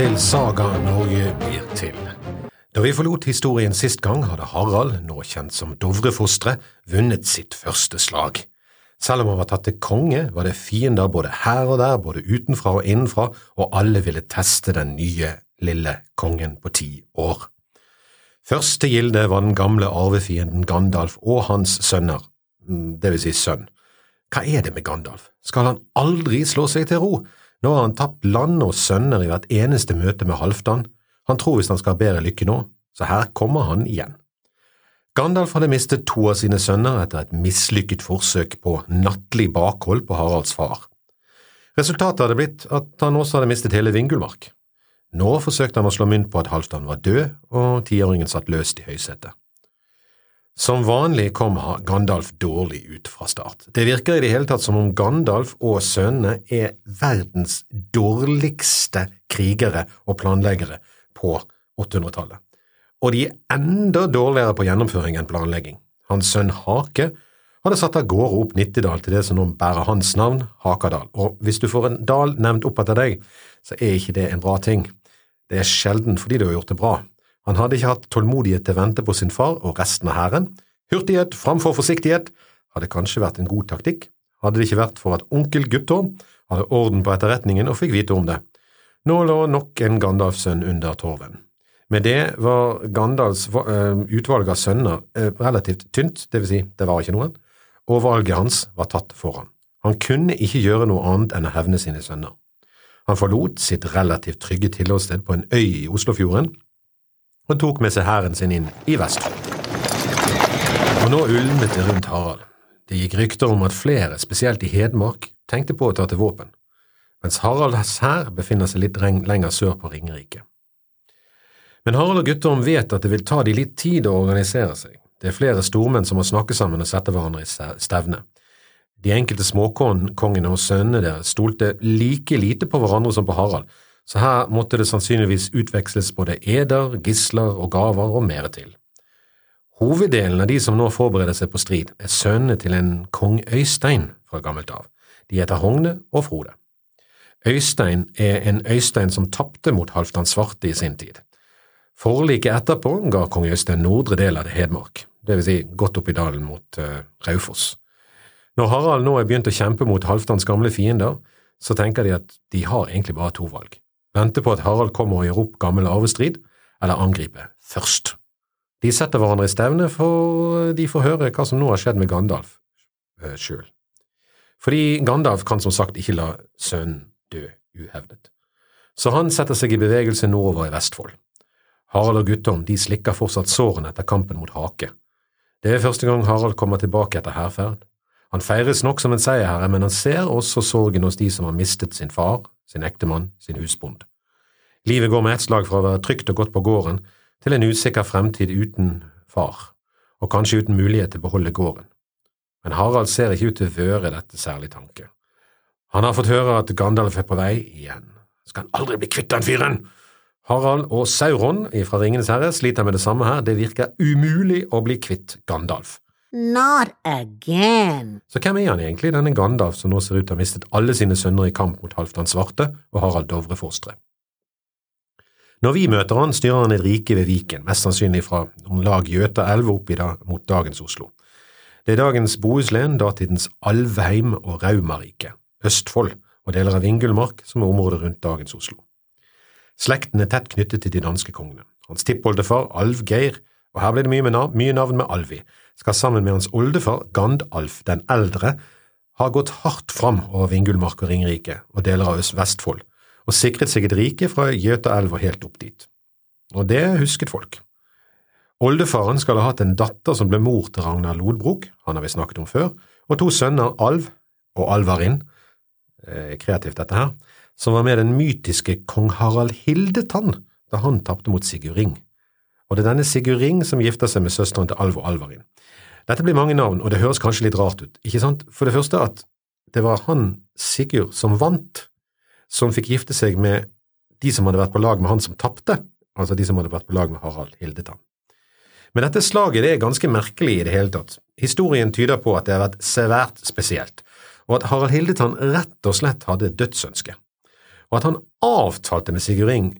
til Saga Norge blir til. Da vi forlot historien sist gang, hadde Harald, nå kjent som Dovrefosteret, vunnet sitt første slag. Selv om han var tatt til konge, var det fiender både her og der, både utenfra og innenfra, og alle ville teste den nye, lille kongen på ti år. Første gilde var den gamle arvefienden Gandalf og hans sønner, mm, det vil si sønn. Hva er det med Gandalf? Skal han aldri slå seg til ro? Nå har han tapt land og sønner i hvert eneste møte med Halvdan. Han tror visst han skal ha bedre lykke nå, så her kommer han igjen. Gandalf hadde mistet to av sine sønner etter et mislykket forsøk på nattlig bakhold på Haralds far. Resultatet hadde blitt at han også hadde mistet hele Vingulmark. Nå forsøkte han å slå mynt på at Halvdan var død, og tiåringen satt løst i høysetet. Som vanlig kom Gandalf dårlig ut fra start. Det virker i det hele tatt som om Gandalf og sønnene er verdens dårligste krigere og planleggere på 800-tallet. Og de er enda dårligere på gjennomføring enn planlegging. Hans sønn Hake hadde satt av gårde opp Nittedal til det som nå bærer hans navn, Hakadal, og hvis du får en dal nevnt opp etter deg, så er ikke det en bra ting. Det er sjelden fordi du har gjort det bra, han hadde ikke hatt tålmodighet til å vente på sin far og resten av hæren. Hurtighet framfor forsiktighet hadde kanskje vært en god taktikk, hadde det ikke vært for at onkel Guttorm hadde orden på etterretningen og fikk vite om det. Nå lå nok en Gandalf-sønn under torven. Med det var Gandalfs uh, utvalg av sønner uh, relativt tynt, det vil si, det var ikke noen, og valget hans var tatt foran. Han kunne ikke gjøre noe annet enn å hevne sine sønner. Han forlot sitt relativt trygge tilholdssted på en øy i Oslofjorden og tok med seg hæren sin inn i vest. Og nå ulmet det rundt Harald. Det gikk rykter om at flere, spesielt i Hedmark, tenkte på å ta til våpen, mens Haralds hær befinner seg litt lenger sør på Ringerike. Men Harald og Guttorm vet at det vil ta de litt tid å organisere seg. Det er flere stormenn som må snakke sammen og sette hverandre i stevne. De enkelte småkongene og sønnene deres stolte like lite på hverandre som på Harald, så her måtte det sannsynligvis utveksles både eder, gisler og gaver og mer til. Hoveddelen av de som nå forbereder seg på strid, er sønnene til en kong Øystein fra gammelt av. De heter Hogne og Frode. Øystein er en Øystein som tapte mot Halvdan Svarte i sin tid. Forliket etterpå ga kong Øystein nordre del av det Hedmark, vil si godt opp i dalen mot uh, Raufoss. Når Harald nå er begynt å kjempe mot Halvdans gamle fiender, så tenker de at de har egentlig bare to valg vente på at Harald kommer og gjør opp gammel arvestrid, eller angripe først. De setter hverandre i stevne, for de får høre hva som nå har skjedd med Gandalf eh, sjøl. Fordi Gandalf kan som sagt ikke la sønnen dø uhevdet. Så han setter seg i bevegelse nordover i Vestfold. Harald og Guttorm de slikker fortsatt sårene etter kampen mot Hake. Det er første gang Harald kommer tilbake etter hærferd. Han feires nok som en seierherre, men han ser også sorgen hos de som har mistet sin far, sin ektemann, sin husbond. Livet går med ett slag fra å være trygt og godt på gården til en usikker fremtid uten far, og kanskje uten mulighet til å beholde gården. Men Harald ser ikke ut til å føre dette særlig tanke. Han har fått høre at Gandalf er på vei igjen. Skal han aldri bli kvitt den fyren? Harald og Sauron fra Ringenes herre sliter med det samme her, det virker umulig å bli kvitt Gandalf. Not again. Så hvem er han egentlig, denne Gandalf som nå ser ut til å ha mistet alle sine sønner i kamp mot Halvdan Svarte og Harald Dovre Forstre? Når vi møter han, styrer han et rike ved Viken, mest sannsynlig fra om lag Gjøtaelv opp da, mot dagens Oslo. Det er dagens Bohuslän, datidens Alvheim og Raumarike, Østfold og deler av Vingulmark, som er området rundt dagens Oslo. Slekten er tett knyttet til de danske kongene. Hans tippoldefar, Alv-Geir, og her blir det mye, navn, mye navn med Alvi, skal sammen med hans oldefar Gandalf den eldre ha gått hardt fram over Vingulmark og Ringerike og deler av Øst-Vestfold, og sikret seg et rike fra Gjøtaelv og helt opp dit. Og det husket folk. Oldefaren skal ha hatt en datter som ble mor til Ragnar Lodbrok, han har vi snakket om før, og to sønner, Alv og Alvarin, eh, kreativt dette her, som var med den mytiske kong Harald Hildetann da han tapte mot Sigurd Ring. Og det er denne Sigurd Ring som gifter seg med søsteren til Alvor Alvarin. Dette blir mange navn, og det høres kanskje litt rart ut, ikke sant? For det første at det var han, Sigurd, som vant, som fikk gifte seg med de som hadde vært på lag med han som tapte, altså de som hadde vært på lag med Harald Hildetann. Men dette slaget det er ganske merkelig i det hele tatt. Historien tyder på at det har vært svært spesielt, og at Harald Hildetann rett og slett hadde dødsønske, og at han avtalte med Sigurd Ring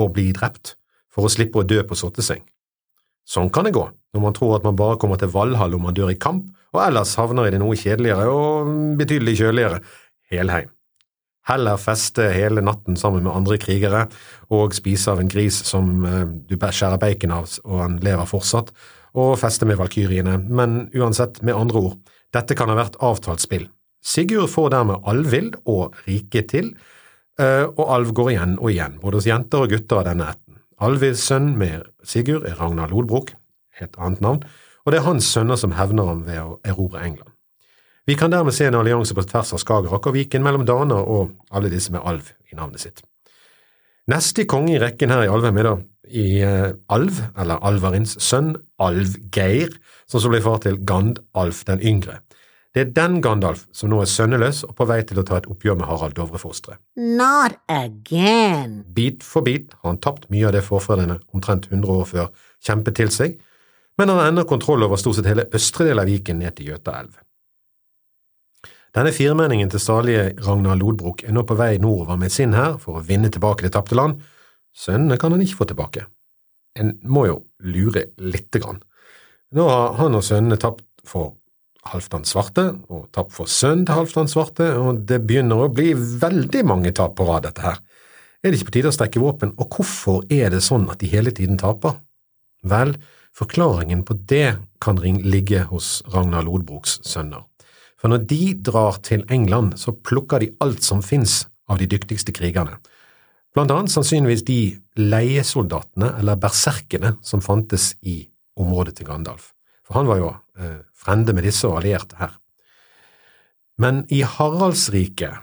å bli drept for å slippe å dø på sotteseng. Sånn kan det gå når man tror at man bare kommer til Valhall om man dør i kamp, og ellers havner i det noe kjedeligere og betydelig kjøligere Helheim. Heller feste hele natten sammen med andre krigere og spise av en gris som eh, du skjærer bacon av og han lever fortsatt, og feste med valkyriene, men uansett, med andre ord, dette kan ha vært avtalt spill. Sigurd får dermed Alvild og riket til, eh, og Alv går igjen og igjen, både hos jenter og gutter av denne ætten. Alvilds sønn med Sigurd er Ragnar Lodbrok, et annet navn, og det er hans sønner som hevner ham ved å erobre England. Vi kan dermed se en allianse på tvers av Skagerrak og Viken mellom daner og alle disse med alv i navnet sitt. Neste konge i rekken her i Alvheim er da i uh, Alv, eller Alvarins sønn, Alvgeir, som så ble far til Gandalf den yngre. Det er den Gandalf som nå er sønneløs og på vei til å ta et oppgjør med Harald Dovre-fosteret. Not again. Bit for bit har han tapt mye av det forfedrene omtrent 100 år før kjempet til seg, men han har ennå kontroll over stort sett hele østre del av Viken ned til Gjøtaelv. Denne firmenningen til salige Ragnar Lodbrok er nå på vei nordover med sin hær for å vinne tilbake det tapte land. Sønnene kan han ikke få tilbake. En må jo lure lite grann. Nå har han og sønnene tapt for Halvdan Svarte, og tap for sønnen til Halvdan Svarte, og det begynner å bli veldig mange tap på rad, dette her. Er det ikke på tide å strekke våpen, og hvorfor er det sånn at de hele tiden taper? Vel, forklaringen på det kan ligge hos Ragnar Lodbroks sønner. For når de drar til England, så plukker de alt som finnes av de dyktigste krigerne. Blant annet sannsynligvis de leiesoldatene, eller berserkene, som fantes i området til Gandalf. For han var jo frende med disse og allierte her. Men i Haraldsriket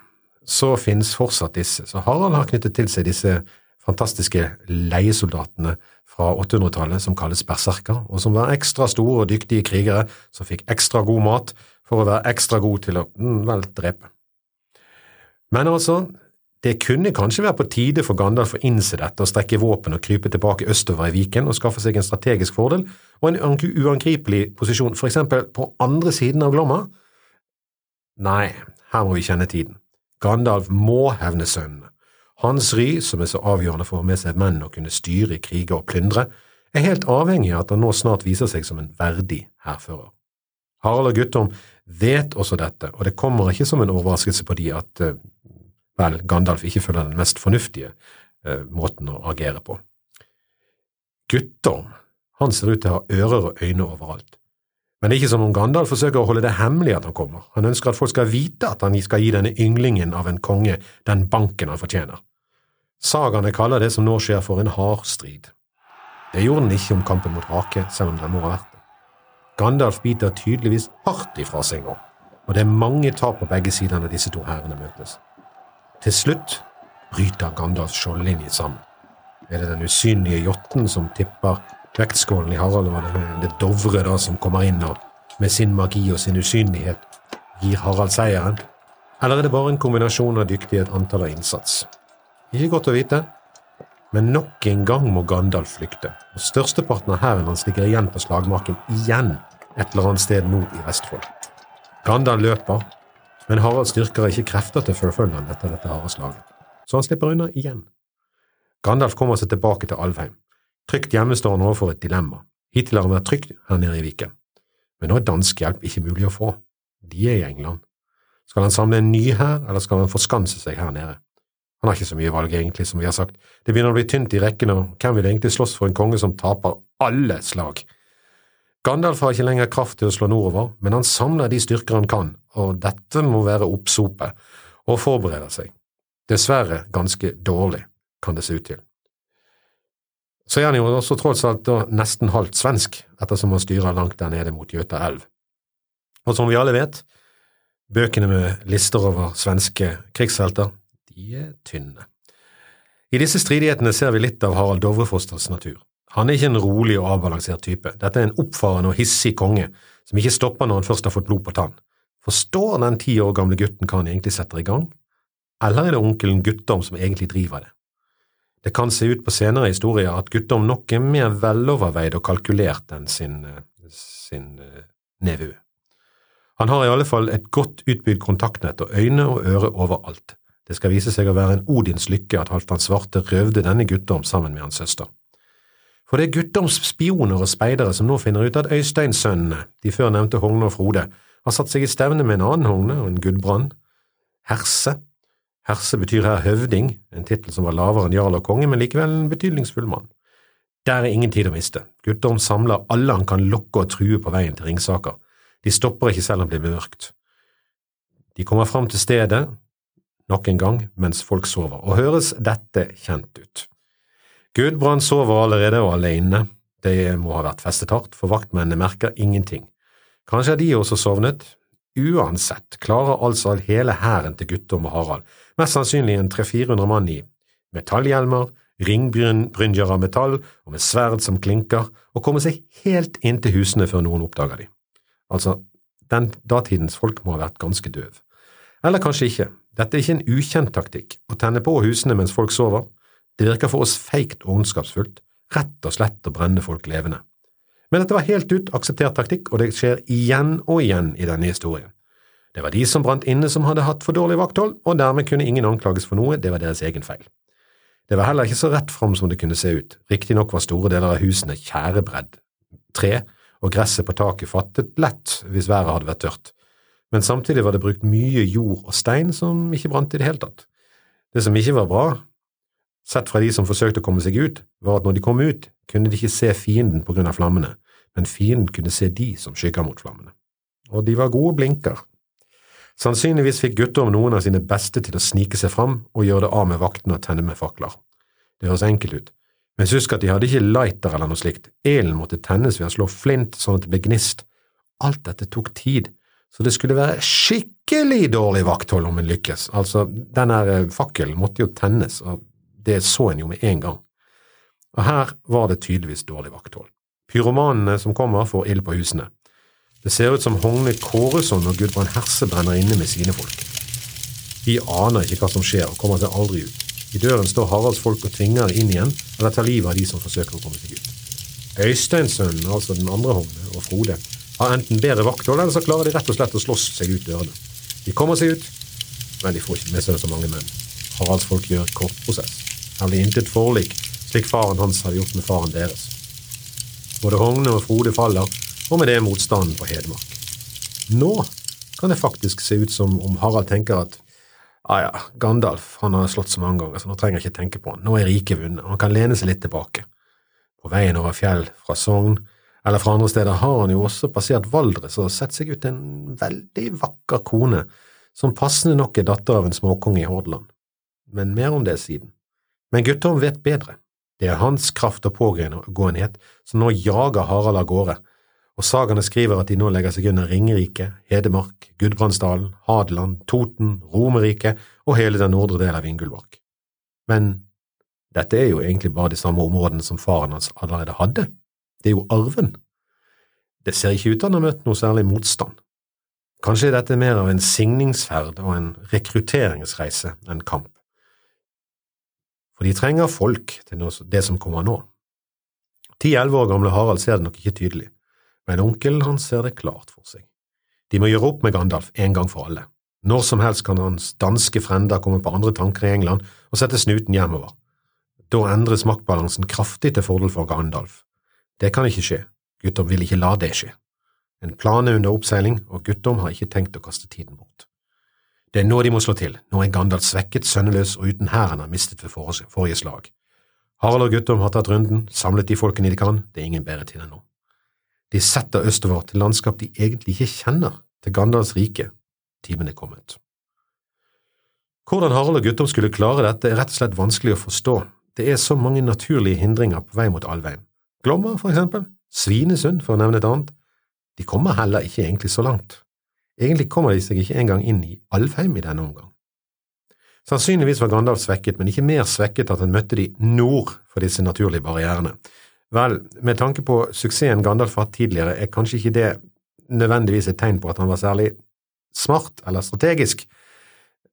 så finnes fortsatt disse, så Harald har knyttet til seg disse fantastiske leiesoldatene fra 800-tallet som kalles berserker, og som var ekstra store og dyktige krigere som fikk ekstra god mat, for å være ekstra god til å mm, vel drepe. Men altså, det kunne kanskje være på tide for Gandalf å innse dette og strekke våpen og krype tilbake østover i Viken og skaffe seg en strategisk fordel og en uangripelig posisjon, for eksempel på andre siden av Glomma? Nei, her må vi kjenne tiden. Gandalf må hevne sønnene. Hans ry, som er så avgjørende for å få med seg menn og kunne styre, krige og plyndre, er helt avhengig av at han nå snart viser seg som en verdig hærfører. Harald og Guttorm vet også dette, og det kommer ikke som en overraskelse på de at eh, vel, Gandalf ikke følger den mest fornuftige eh, måten å agere på. Guttorm han ser ut til å ha ører og øyne overalt. Men det er ikke som om Gandalf forsøker å holde det hemmelig at han kommer, han ønsker at folk skal vite at han skal gi denne ynglingen av en konge den banken han fortjener. Sagaene kaller det som nå skjer for en hard strid. Det gjorde den ikke om kampen mot Hake, selv om den må ha vært det. Gandalf biter tydeligvis hardt ifra seg nå, og det er mange tap på begge sider når disse to hærene møtes. Til slutt bryter Gandalfs skjoldlinje sammen. Er det den usynlige jotten som tipper vektskålen i Harald, og det, Dovre da som kommer inn og med sin magi og sin usynlighet gir Harald seieren? Eller er det bare en kombinasjon av dyktighet, antall og innsats? Ikke godt å vite, men nok en gang må Gandalf flykte, og størsteparten av hæren hans ligger igjen på slagmarken igjen et eller annet sted nord i Vestfold. Gandalf løper, men Harald styrker ikke krefter til å følge han etter dette harde slaget, så han slipper unna igjen. Gandalf kommer seg tilbake til Alvheim. Trygt hjemme står han overfor et dilemma. Hittil har han vært trygt her nede i Viken, men nå er dansk hjelp ikke mulig å få. De er i England. Skal han samle en ny hær, eller skal han forskanse seg her nede? Han har ikke så mye valg, egentlig, som vi har sagt. Det begynner å bli tynt i rekken, og hvem vil egentlig slåss for en konge som taper alle slag? Gandalf har ikke lenger kraft til å slå nordover, men han samler de styrker han kan, og dette må være oppsopet, og forbereder seg. Dessverre ganske dårlig, kan det se ut til. Så er han jo også tross alt da nesten halvt svensk, ettersom han styrer langt der nede mot Gjøta elv. Og som vi alle vet, bøkene med lister over svenske krigshelter, de er tynne. I disse stridighetene ser vi litt av Harald Dovrefosters natur. Han er ikke en rolig og avbalansert type. Dette er en oppfarende og hissig konge som ikke stopper når han først har fått blod på tann. Forstår den ti år gamle gutten hva han egentlig setter i gang, eller er det onkelen Guttorm som egentlig driver det? Det kan se ut på senere historier at Guttorm nok er mer veloverveid og kalkulert enn sin, sin uh, nevø. Han har i alle fall et godt utbygd kontaktnett og øyne og øre overalt. Det skal vise seg å være en Odins lykke at Halvdan Svarte røvde denne Guttorm sammen med hans søster. For det er guttomsspioner og speidere som nå finner ut at Øysteinsønnene, de før nevnte Hogne og Frode, har satt seg i stevne med en annen Hogne og en Gudbrand. Herse. Herse betyr her høvding, en tittel som var lavere enn jarl og konge, men likevel en betydningsfull mann. Der er ingen tid å miste. Guttorm samler alle han kan lokke og true på veien til Ringsaker. De stopper ikke selv om det blir mørkt. De kommer fram til stedet, nok en gang, mens folk sover, og høres dette kjent ut. Gudbrand sover allerede og alene. Det må ha vært festet hardt, for vaktmennene merker ingenting. Kanskje har de også sovnet? Uansett klarer altså hele hæren til Guttorm og Harald, mest sannsynlig en 300–400 mann i metallhjelmer, ringbrynjer av metall og med sverd som klinker, å komme seg helt inn til husene før noen oppdager de. Altså, den datidens folk må ha vært ganske døv. Eller kanskje ikke. Dette er ikke en ukjent taktikk, å tenne på husene mens folk sover. Det virker for oss feigt og ondskapsfullt, rett og slett å brenne folk levende. Men dette var helt ut akseptert taktikk, og det skjer igjen og igjen i denne historien. Det var de som brant inne som hadde hatt for dårlig vakthold, og dermed kunne ingen anklages for noe, det var deres egen feil. Det var heller ikke så rett fram som det kunne se ut, riktignok var store deler av husene tjærebredd, tre, og gresset på taket fattet lett hvis været hadde vært tørt, men samtidig var det brukt mye jord og stein som ikke brant i det hele tatt. Det som ikke var bra, sett fra de som forsøkte å komme seg ut, var at når de kom ut, kunne de ikke se fienden på grunn av flammene, men fienden kunne se de som skygger mot flammene. Og de var gode blinker. Sannsynligvis fikk Guttorm noen av sine beste til å snike seg fram og gjøre det av med vaktene og tenne med fakler. Det høres enkelt ut, men husk at de hadde ikke lighter eller noe slikt, elen måtte tennes ved å slå flint sånn at det ble gnist. Alt dette tok tid, så det skulle være skikkelig dårlig vakthold om en lykkes, altså, den eh, fakkelen måtte jo tennes, og det så en jo med en gang. Og her var det tydeligvis dårlig vakthold. Pyromanene som kommer, får ild på husene. Det ser ut som Hogne Kåreson og Gudbrand Herse brenner inne med sine folk. De aner ikke hva som skjer og kommer seg aldri ut. I døren står Haralds folk og tvinger inn igjen, eller tar livet av de som forsøker å komme seg ut. Øysteinsønnen, altså den andre Hogne, og Frode, har enten bedre vakthold, eller så klarer de rett og slett å slåss seg ut dørene. De kommer seg ut, men de får ikke med seg så mange menn. Haralds folk gjør kort prosess. Blir intet forlik, slik faren hans hadde gjort med faren deres. Både Hogne og Frode faller, og med det motstanden på Hedmark. Nå kan det faktisk se ut som om Harald tenker at ah ja, Gandalf han har slått så mange ganger, så nå trenger jeg ikke tenke på han. Nå er riket vunnet, han kan lene seg litt tilbake. På veien over fjell fra Sogn eller fra andre steder har han jo også passert Valdres og sett seg ut en veldig vakker kone som passende nok er datter av en småkonge i Hordaland. Men mer om det siden. Men Guttorm vet bedre. Det er hans kraft og pågåenhet som nå jager Harald av gårde, og sagene skriver at de nå legger seg under Ringerike, Hedmark, Gudbrandsdalen, Hadeland, Toten, Romerike og hele den nordre del av Vingulvåg. Men dette er jo egentlig bare de samme områdene som faren hans allerede hadde. Det er jo arven. Det ser ikke ut til han har møtt noe særlig motstand. Kanskje er dette mer av en signingsferd og en rekrutteringsreise enn kamp. For de trenger folk til det som kommer nå. Ti–elleve år gamle Harald ser det nok ikke tydelig men onkelen hans ser det klart for seg. De må gjøre opp med Gandalf en gang for alle. Når som helst kan hans danske frender komme på andre tanker i England og sette snuten hjemover. Da endres maktbalansen kraftig til fordel for Gandalf. Det kan ikke skje, Guttorm vil ikke la det skje. En plan er under oppseiling, og Guttorm har ikke tenkt å kaste tiden bort. Det er nå de må slå til, nå er Gandalf svekket, sønneløs og uten hæren har mistet ved forrige slag. Harald og Guttorm har tatt runden, samlet de folkene de kan, det er ingen bedre tid enn nå. De setter østover til landskap de egentlig ikke kjenner, til Gandals rike. Timen er kommet. Hvordan Harald og Guttorm skulle klare dette, er rett og slett vanskelig å forstå. Det er så mange naturlige hindringer på vei mot Alvheim. Glomma, for eksempel, Svinesund, for å nevne et annet. De kommer heller ikke egentlig så langt. Egentlig kommer de seg ikke engang inn i Alfheim i denne omgang. Sannsynligvis var Gandalf svekket, men ikke mer svekket at han møtte de nord for disse naturlige barrierene. Vel, med tanke på suksessen Gandalf har hatt tidligere, er kanskje ikke det nødvendigvis et tegn på at han var særlig smart eller strategisk.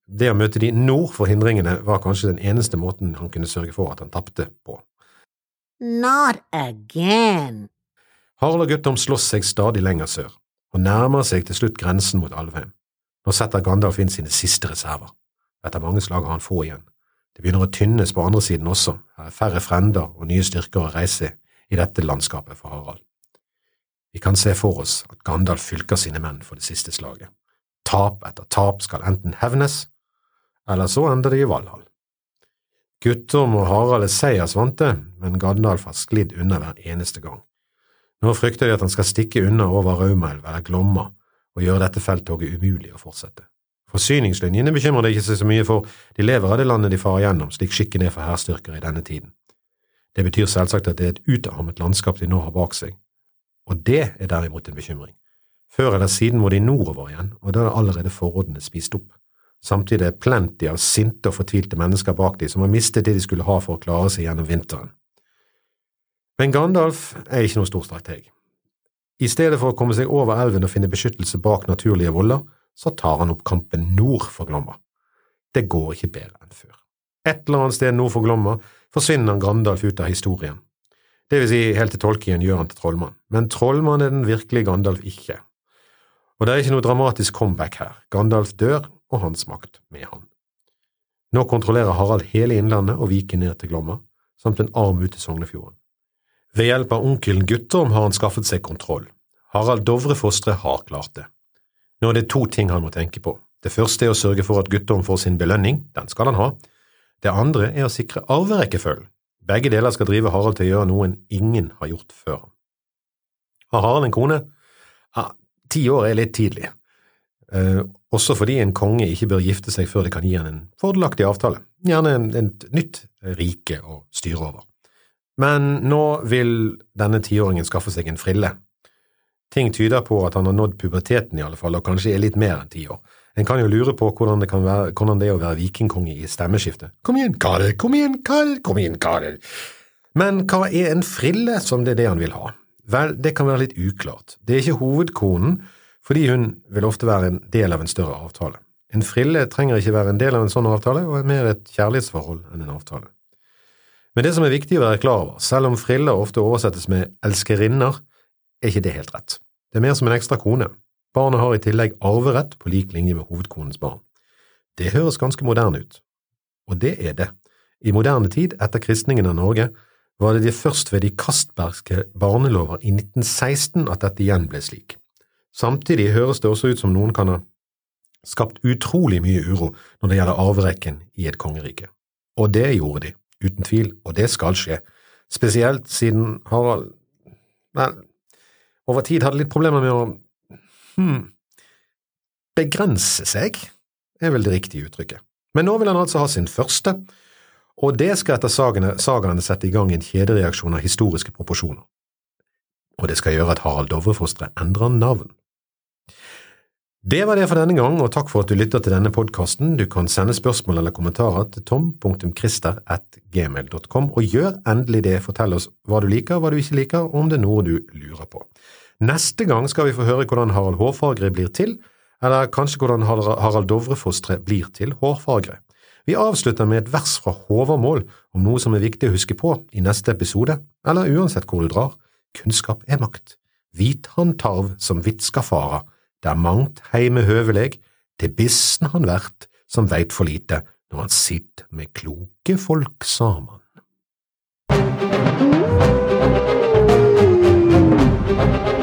Det å møte de nord for hindringene var kanskje den eneste måten han kunne sørge for at han tapte på. Not again. Harald og Guttorm slåss seg stadig lenger sør, og nærmer seg til slutt grensen mot Alvheim. Nå setter Gandalf inn sine siste reserver. Etter mange slag har han få igjen. Det begynner å tynnes på andre siden også, her er færre frender og nye styrker å reise i dette landskapet for Harald. Vi kan se for oss at Gandalf fylker sine menn for det siste slaget. Tap etter tap skal enten hevnes, eller så ender det i Valhall. Guttorm og Harald er seiersvante, men Gandalf har sklidd unna hver eneste gang. Nå frykter de at han skal stikke unna over Raumaelva eller Glomma og gjøre dette felttoget umulig å fortsette. Forsyningslinjene bekymrer det ikke seg så mye for, de lever av det landet de farer gjennom, slik skikken er for hærstyrker i denne tiden. Det betyr selvsagt at det er et utarmet landskap de nå har bak seg, og det er derimot en bekymring. Før eller siden må de nordover igjen, og da er allerede forrådene spist opp. Samtidig er plenty av sinte og fortvilte mennesker bak de som har mistet det de skulle ha for å klare seg gjennom vinteren. Men Gandalf er ikke noen stor strateg. I stedet for å komme seg over elven og finne beskyttelse bak naturlige voller, så tar han opp kampen nord for Glomma. Det går ikke bedre enn før. Et eller annet sted nord for Glomma forsvinner Gandalf ut av historien. Det vil si, helt til Tolkien gjør han til trollmann, men trollmann er den virkelige Gandalf ikke. Og det er ikke noe dramatisk comeback her, Gandalf dør, og hans makt med han. Nå kontrollerer Harald hele Innlandet og Viken ned til Glomma, samt en arm ut til Sognefjorden. Ved hjelp av onkelen Guttorm har han skaffet seg kontroll. Harald Dovre Fostre har klart det. Nå er det to ting han må tenke på. Det første er å sørge for at Guttorm får sin belønning, den skal han ha. Det andre er å sikre arverekkefølgen. Begge deler skal drive Harald til å gjøre noe ingen har gjort før. Har Harald en kone? Ja, ti år er litt tidlig. Eh, også fordi en konge ikke bør gifte seg før det kan gi han en fordelaktig avtale, gjerne et nytt rike å styre over. Men nå vil denne tiåringen skaffe seg en frille, Ting tyder på at han har nådd puberteten i alle fall, og kanskje er litt mer enn ti år. En kan jo lure på hvordan det, være, hvordan det er å være vikingkonge i stemmeskiftet. Kom igjen, karer, kom igjen, karer, kom igjen, karer. Men hva er en frille som det er det han vil ha? Vel, det kan være litt uklart. Det er ikke hovedkonen, fordi hun vil ofte være en del av en større avtale. En frille trenger ikke være en del av en sånn avtale, og er mer et kjærlighetsforhold enn en avtale. Men det som er viktig å være klar over, selv om friller ofte oversettes med elskerinner, er ikke det helt rett. Det er mer som en ekstra kone. Barnet har i tillegg arverett på lik linje med hovedkonens barn. Det høres ganske moderne ut. Og det er det. I moderne tid, etter kristningen av Norge, var det de først ved de kastbergske barnelover i 1916 at dette igjen ble slik. Samtidig høres det også ut som noen kan ha skapt utrolig mye uro når det gjelder arverekken i et kongerike. Og det gjorde de, uten tvil, og det skal skje, spesielt siden Harald… Vel, over tid hadde litt problemer med å hmm, begrense seg, er vel det riktige uttrykket. Men nå vil han altså ha sin første, og det skal etter sagaene sette i gang en kjedereaksjon av historiske proporsjoner. Og det skal gjøre at Harald Dovrefostre endrer navn. Det var det for denne gang, og takk for at du lytter til denne podkasten. Du kan sende spørsmål eller kommentarer til tom.christer.gmail.com, og gjør endelig det, fortell oss hva du liker, hva du ikke liker, og om det er noe du lurer på. Neste gang skal vi få høre hvordan Harald Hårfagre blir til, eller kanskje hvordan Harald Dovrefostre blir til Hårfagre. Vi avslutter med et vers fra Håvamål om noe som er viktig å huske på i neste episode, eller uansett hvor du drar. Kunnskap er makt. Vit han tarv som vidt fara det er mangt heime høveleg, til bissen han vert som veit for lite når han sitter med kloke folk saman. thank